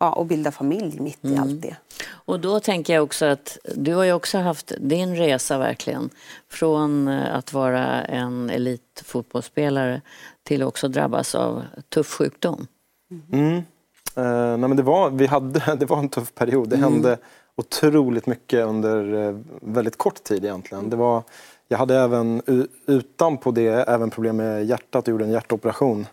ja, att bilda familj mitt i allt det.
och då tänker jag också att du har ju också haft din resa verkligen från eh, att vara en elitfotbollsspelare till också drabbas av tuff sjukdom.
Mm. Eh, nej men det, var, vi hade, det var en tuff period. Det hände otroligt mycket under eh, väldigt kort tid egentligen. Det var, jag hade även utanpå det även problem med hjärtat och gjorde en hjärtoperation.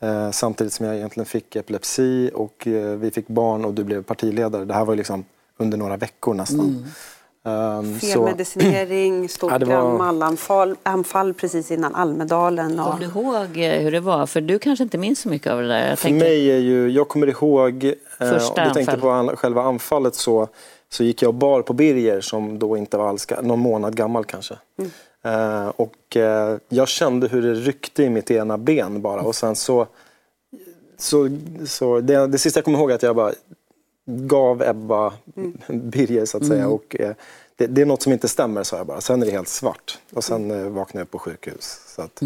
Eh, samtidigt som jag egentligen fick epilepsi och eh, vi fick barn och du blev partiledare. Det här var ju liksom under några veckor nästan. Um,
Felmedicinering, stort
Ja, var-
anfall precis innan Almedalen. Och...
Kommer du ihåg eh, hur det var? För du kanske inte minns så mycket av det där. Jag
För
tänker-
mig är ju, jag kommer ihåg, eh,
Första
om du tänkte
anfall.
på an, själva anfallet så, så gick jag och bar på Birger som då inte var alls, någon månad gammal kanske. Eh, och eh, jag kände hur det ryckte i mitt ena ben bara och sen så, så, så det, det sista jag kommer ihåg är att jag bara gav Ebba Birger så att säga och eh, det, det är något som inte stämmer sa jag bara. Sen är det helt svart och sen eh, vaknade jag på sjukhus. Så att,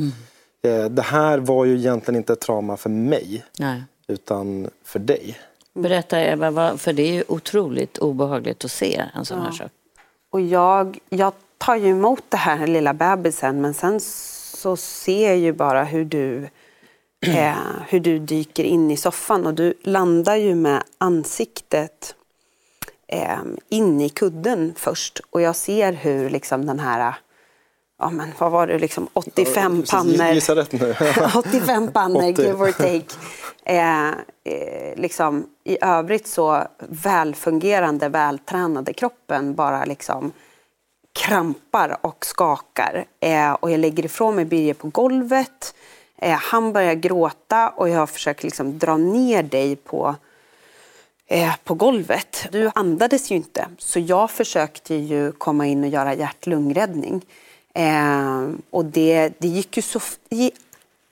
eh, det här var ju egentligen inte ett trauma för mig
Nej.
utan för dig.
Berätta Eva, vad- för det är ju otroligt obehagligt att se en sån här
Ja.
sak.
Och jag, jag tar ju emot det här lilla bebisen men sen så ser jag ju bara hur du eh, hur du dyker in i soffan och du landar ju med ansiktet eh, in i kudden först och jag ser hur liksom den här ja men vad var det, liksom 85 pannor.
Gissa rätt nu.
85 pannor,
80.
give or take. Eh, eh, liksom, I övrigt så välfungerande, vältränade kroppen bara liksom krampar och skakar. Eh, och jag lägger ifrån mig Birger på golvet. Eh, han börjar gråta och jag försöker liksom dra ner dig på eh, på golvet. Du andades ju inte, så jag försökte ju komma in och göra hjärt-lungräddning. Eh, och det, det gick ju så...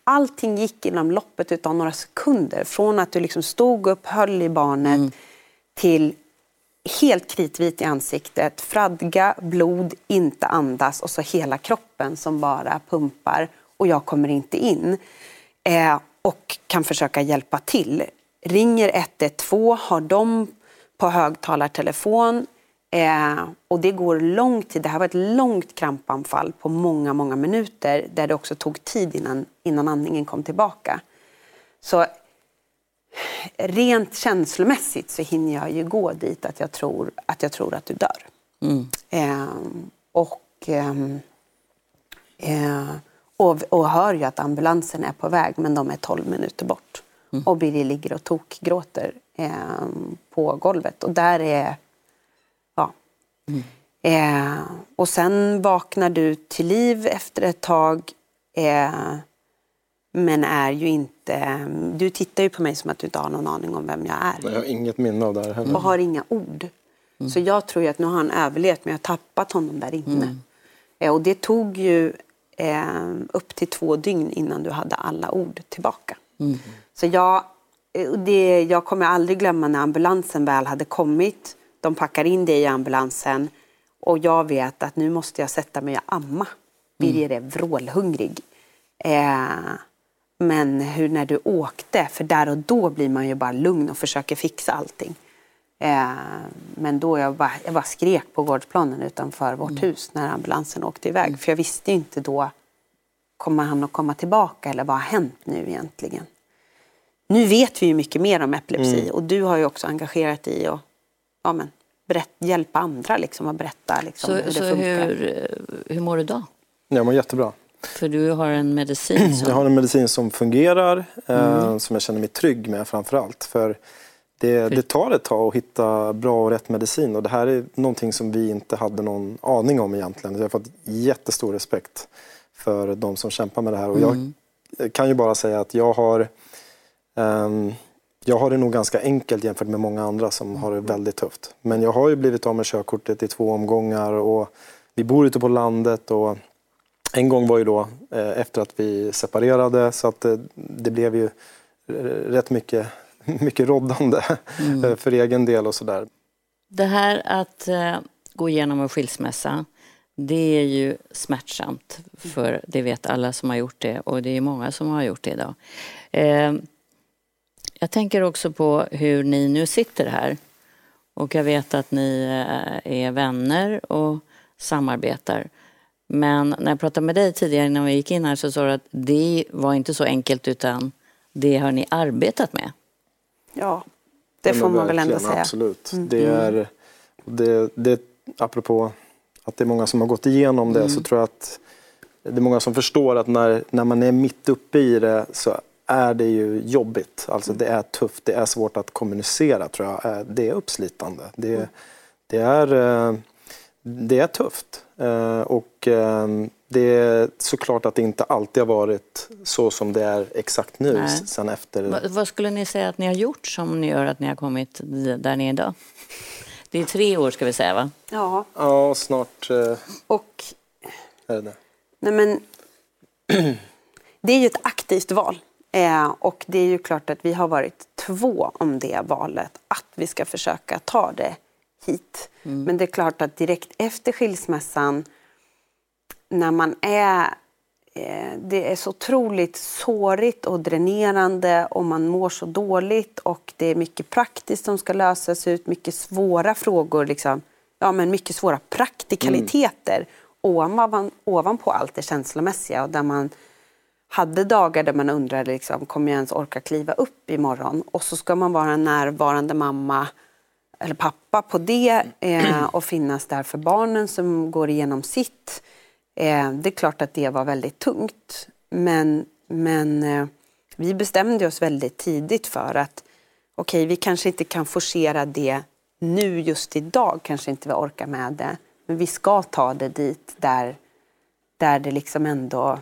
Allting gick inom loppet utav några sekunder. Från att du liksom stod upp, höll i barnet till helt kritvit i ansiktet, fradga, blod, inte andas och så hela kroppen som bara pumpar och jag kommer inte in. Eh, och kan försöka hjälpa till. Ringer 112, har dem på högtalartelefon eh, och det går lång tid. Det här var ett långt krampanfall på många, många minuter där det också tog tid innan, innan andningen kom tillbaka. Så rent känslomässigt så hinner jag ju gå dit att jag tror att, jag tror att du dör.
Mm.
Ehm, och, ehm, eh, och, och hör ju att ambulansen är på väg men de är 12 minuter bort. Och Birger ligger och tokgråter ehm, på golvet. Och där är... Ja. Eh, och sen vaknar du till liv efter ett tag. Men är ju inte... Du tittar ju på mig som att du inte har någon aning om vem jag är
Jag har inget minne av det här heller.
och har inga ord. Så jag tror ju att nu har han överlevt men jag har tappat honom där inne. Eh, och det tog ju eh, upp till två dygn innan du hade alla ord tillbaka. Så jag, eh, det, jag kommer aldrig glömma när ambulansen väl hade kommit. De packar in dig i ambulansen och jag vet att nu måste jag sätta mig och amma. Birger är vrålhungrig. Eh, men hur när du åkte, för där och då blir man ju bara lugn och försöker fixa allting. Eh, men då jag bara, jag bara skrek på gårdsplanen utanför vårt hus när ambulansen åkte iväg. För jag visste inte då, kommer han att komma tillbaka eller vad har hänt nu egentligen? Nu vet vi ju mycket mer om epilepsi
Mm.
och du har ju också engagerat dig i att ja, men, berätt, hjälpa andra liksom, och berätta liksom,
Så,
hur det
så
funkar.
hur, eh, hur mår du då?
Jag mår jättebra.
För du har en medicin som...
Jag har en medicin som fungerar, eh,
Mm.
som jag känner mig trygg med framför allt. För det, det tar ett tag att hitta bra och rätt medicin och det här är någonting som vi inte hade någon aning om egentligen. Jag har fått jättestor respekt för de som kämpar med det här. Och
Mm.
jag kan ju bara säga att jag har ehm, jag har det nog ganska enkelt jämfört med många andra som har det väldigt tufft. Men jag har ju blivit av med körkortet i två omgångar och vi bor ute på landet och en gång var ju då eh, efter att vi separerade så att eh, det blev ju eh, rätt mycket, mycket roddande
Mm.
för egen del och sådär.
Det här att gå igenom en skilsmässa, det är ju smärtsamt. För det vet alla som har gjort det och det är många som har gjort det idag. Jag tänker också på hur ni nu sitter här. Och jag vet att ni är vänner och samarbetar. Men när jag pratade med dig tidigare innan vi gick in här så sa du att det var inte så enkelt utan det har ni arbetat med.
Ja, det får man väl ändå säga.
Absolut.
Mm.
Det är, det, det, apropå att det är många som har gått igenom det
Mm.
så tror jag att det är många som förstår att när, när man är mitt uppe i det så är det ju jobbigt. Alltså det är tufft, det är svårt att kommunicera tror jag. Eh, Det är uppslitande. Det,
Mm.
det, är, eh, det är tufft. Eh, Och eh, det är såklart att det inte alltid har varit så som det är exakt nu
Nej.
sen efter.
Va, vad skulle ni säga att ni har gjort som ni gör att ni har kommit där ni är idag? Det är tre år ska vi säga va?
Ja,
Ja, snart eh,
och
är det det.
Nej, men, det är ju ett aktivt val. Eh, och det är ju klart att vi har varit två om det valet, att vi ska försöka ta det hit. Men det är klart att direkt efter skilsmässan, när man är... Eh, det är så otroligt sårigt och dränerande och man mår så dåligt och det är mycket praktiskt som ska lösas ut, mycket svåra frågor, liksom, ja, men mycket svåra praktikaliteter ovanpå, ovanpå allt det känslomässiga och där man hade dagar där man undrade liksom, kommer jag ens orka kliva upp imorgon? Och så ska man vara en närvarande mamma eller pappa på det eh, och finnas där för barnen som går igenom sitt. Eh, det är klart att det var väldigt tungt. Men, men eh, vi bestämde oss väldigt tidigt för att okej, okay, vi kanske inte kan forcera det nu just idag, kanske inte vi orkar med det. Men vi ska ta det dit där, där det liksom ändå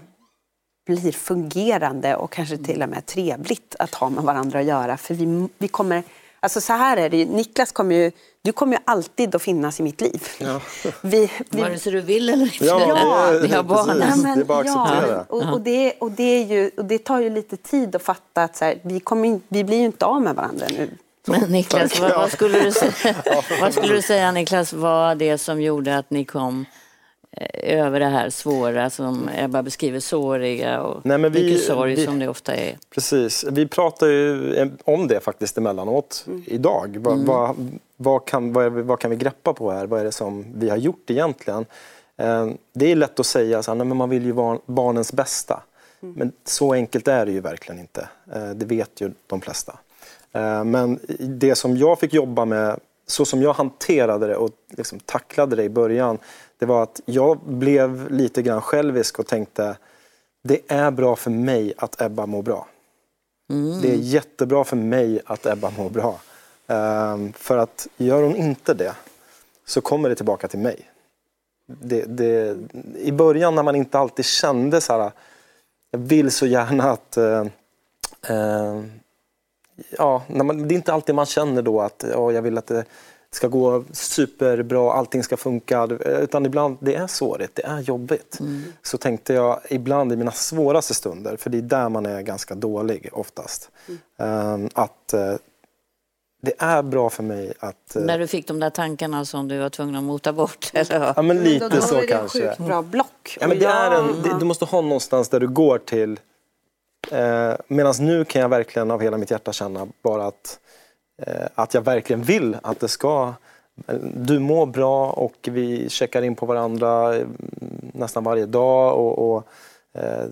blir fungerande och kanske till och med trevligt att ha med varandra att göra. För vi, vi kommer, alltså så här är det ju, Niklas kommer ju, du kommer ju alltid att finnas i mitt liv.
Ja.
Vi,
vi, Vare sig du vill eller inte.
Ja,
det, vi har barn.
Nej, men, det är bara att acceptera.
Ja, och, och, det, och, det är ju, och det tar ju lite tid att fatta att så här, vi, kommer in, vi blir ju inte av med varandra nu.
Men Niklas, vad, vad, skulle du säga, vad skulle du säga Niklas var det som gjorde att ni kom över det här svåra som Ebba beskriver, såriga och
Nej, men vi,
mycket sorg
vi,
som det ofta är.
Precis, vi pratar ju om det faktiskt emellanåt mm. idag. Vad, mm. vad, vad, kan, vad, vad, kan vi greppa på här? Vad är det som vi har gjort egentligen? Eh, det är lätt att säga att man vill ju vara barnens bästa. Mm. Men så enkelt är det ju verkligen inte. Eh, det vet ju de flesta. Eh, men det som jag fick jobba med, så som jag hanterade det och liksom tacklade det i början, det var att jag blev lite grann självisk och tänkte det är bra för mig att Ebba mår bra. Mm. Det är jättebra för mig att Ebba mår bra. Um, för att gör hon inte det så kommer det tillbaka till mig. Det, det, I början när man inte alltid kände så här, jag vill så gärna att uh, uh, ja, man, det är inte alltid man känner då att ja, jag vill att det ska gå superbra, allting ska funka. Utan ibland, det är sårigt, det är jobbigt. Mm. Så tänkte jag ibland i mina svåraste stunder, för det är där man är ganska dålig oftast. Mm. Att eh, det är bra för mig att...
Eh, När du fick de där tankarna som du var tvungen att mota bort? Eller?
Ja, men lite
då, då
så
är det
kanske.
Sjukt bra block.
Ja, men det är en, det, du måste ha någonstans där du går till Eh, Medan nu kan jag verkligen av hela mitt hjärta känna bara att, eh, Eh, att jag verkligen vill att det ska du mår bra och vi checkar in på varandra mm, nästan varje dag. Och, och eh,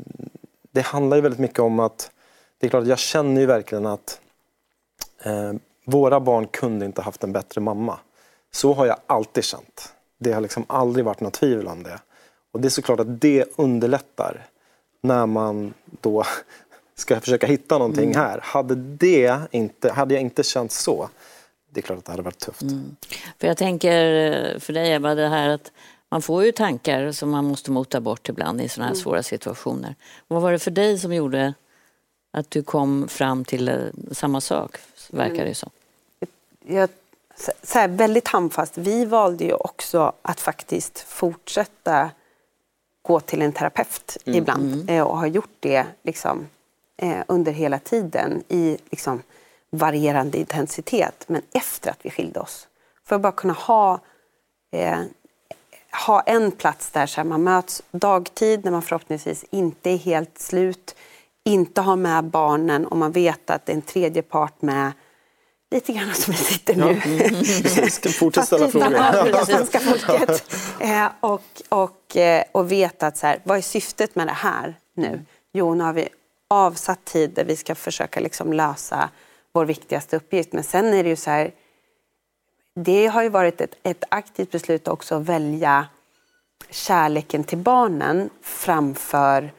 det handlar ju väldigt mycket om att det är klart jag känner ju verkligen att eh, våra barn kunde inte haft en bättre mamma. Så har jag alltid känt. Det har liksom aldrig varit något tvivel om det. Och det är såklart att det underlättar när man då ska försöka hitta någonting mm. här. Hade, det inte, hade jag inte känt så, det är klart att det hade varit tufft. Mm.
För jag tänker eh, för dig Ebba, det här att man får ju tankar som man måste mota bort ibland i sådana här mm. svåra situationer. Vad var det för dig som gjorde att du kom fram till eh, samma sak, verkar mm. det som?
Jag, så här, väldigt handfast, vi valde ju också att faktiskt fortsätta gå till en terapeut mm. ibland mm. Eh, och har gjort det liksom, eh, under hela tiden i liksom, varierande intensitet. Men efter att vi skilde oss. För att bara kunna ha, eh, ha en plats där så här, man möts dagtid när man förhoppningsvis inte är helt slut. Inte ha med barnen och man vet att det är en tredje part med lite grann som vi sitter nu.
Ja. ska fortsätta ställa frågor.
svenska folket. Eh, och, och, eh, och veta att så här, vad är syftet med det här nu? Jo, nu har vi avsatt tid där vi ska försöka liksom lösa vår viktigaste uppgift. Men sen är det ju så här, det har ju varit ett, ett aktivt beslut också att välja kärleken till barnen framför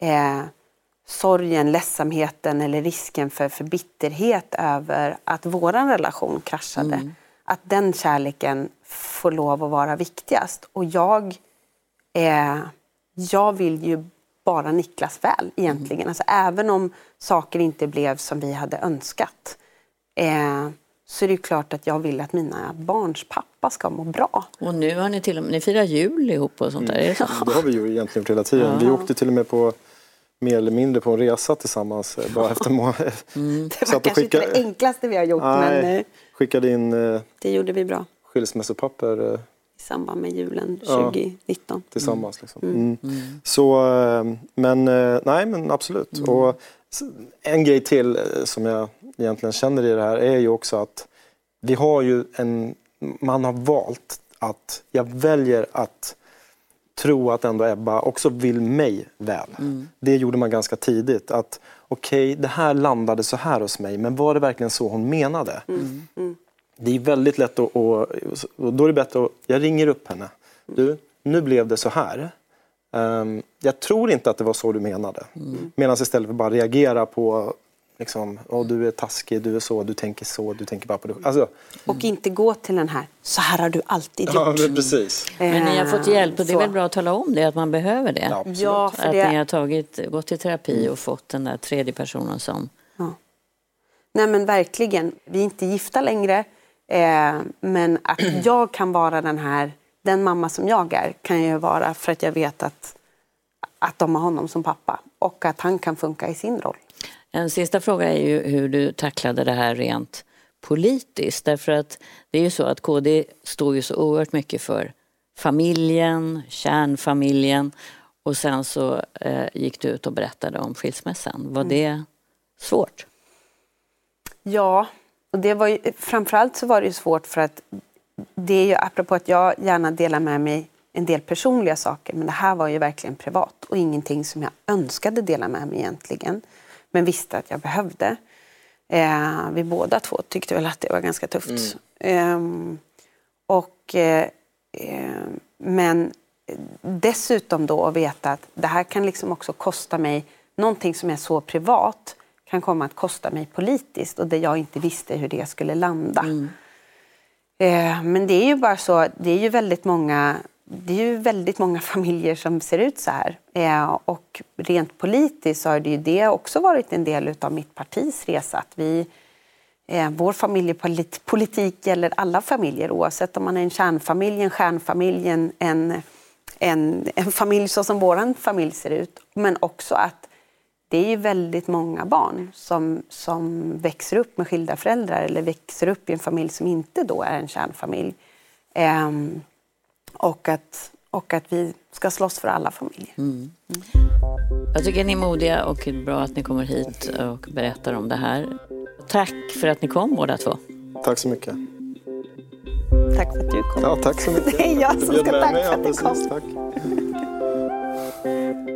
eh, sorgen, ledsamheten eller risken för, för bitterhet över att vår relation kraschade. Mm. Att den kärleken får lov att vara viktigast. Och jag, eh, jag vill ju bara Niklas väl egentligen. Mm. Alltså, även om saker inte blev som vi hade önskat eh, så är det klart att jag vill att mina barns pappa ska må bra.
Och nu har ni till och med, ni firar jul ihop och sånt där, mm. är det så?
Det har vi ju egentligen hela tiden. Ja. Vi åkte till och med på mer eller mindre på en resa tillsammans eh, bara efter månader.
Mm. Det var kanske skicka... inte det enklaste vi har gjort Nej, men... Eh,
skickade in... Eh,
det gjorde vi bra.
Skilsmässopapper
i samband med julen 2019. Ja,
tillsammans. Liksom. Mm. Mm. mm. Så, eh, men eh, nej men absolut. Mm. Och en grej till eh, som jag egentligen känner i det här är ju också att vi har ju en, man har valt att, jag väljer att tro att ändå Ebba också vill mig väl. Det gjorde man ganska tidigt. Att okej, det här landade så här hos mig, men var det verkligen så hon menade? Det är väldigt lätt att, och, och då är det bättre att, jag ringer upp henne. Du, nu blev det så här. Ehm, jag tror inte att det var så du menade. Medan istället för bara reagera på liksom, oh, du är taskig, du är så, du tänker så, du tänker bara på det. Alltså,
Och inte gå till den här, så här har du alltid gjort.
ja, men precis.
Men ni har fått hjälp och det är
Så.
väl bra att tala om det, att man behöver det.
Ja, absolut.
Ja, för
att
det-
ni har tagit, gått i terapi och fått den där tredje personen som...
Nej men verkligen. Vi är inte gifta längre. Eh, men att jag kan vara den här, den mamma som jag är, kan jag vara för att jag vet att, att de har honom som pappa. Och att han kan funka i sin roll.
En sista fråga är ju hur du tacklade det här rent politiskt. Därför att det är ju så att KD står ju så oerhört mycket för familjen, kärnfamiljen. Och sen så eh, gick du ut och berättade om skilsmässan. Var det svårt?
Ja, och det var ju, framförallt så var det svårt för att det är ju apropå att jag gärna delar med mig en del personliga saker men det här var ju verkligen privat och ingenting som jag önskade dela med mig egentligen men visste att jag behövde. Eh, vi båda två tyckte väl att det var ganska tufft. Ehm, och, eh, eh, men dessutom då att veta att det här kan liksom också kosta mig någonting som är så privat kan komma att kosta mig politiskt och där jag inte visste hur det skulle landa. Eh, men det är ju bara så, det är ju väldigt många det är ju väldigt många familjer som ser ut så här. Eh, och rent politiskt har det ju det också varit en del av mitt partis resa. Att vi, eh, vår familjepolitik gäller alla familjer oavsett om man är en kärnfamilj, en stjärnfamilj, en, en, en, en familj så som vår familj ser ut. Men också att det är ju väldigt många barn som, som växer upp med skilda föräldrar eller växer upp i en familj som inte då är en kärnfamilj. Ehm, och, att, och att vi ska slåss för alla familjer.
Jag tycker ni är modiga och bra att ni kommer hit och berättar om det här. Tack för att ni kom båda två.
Tack så mycket.
Tack för att du kom.
Ja, tack så mycket.
Det är jag som ska tacka för att du kom.
precis, Tack.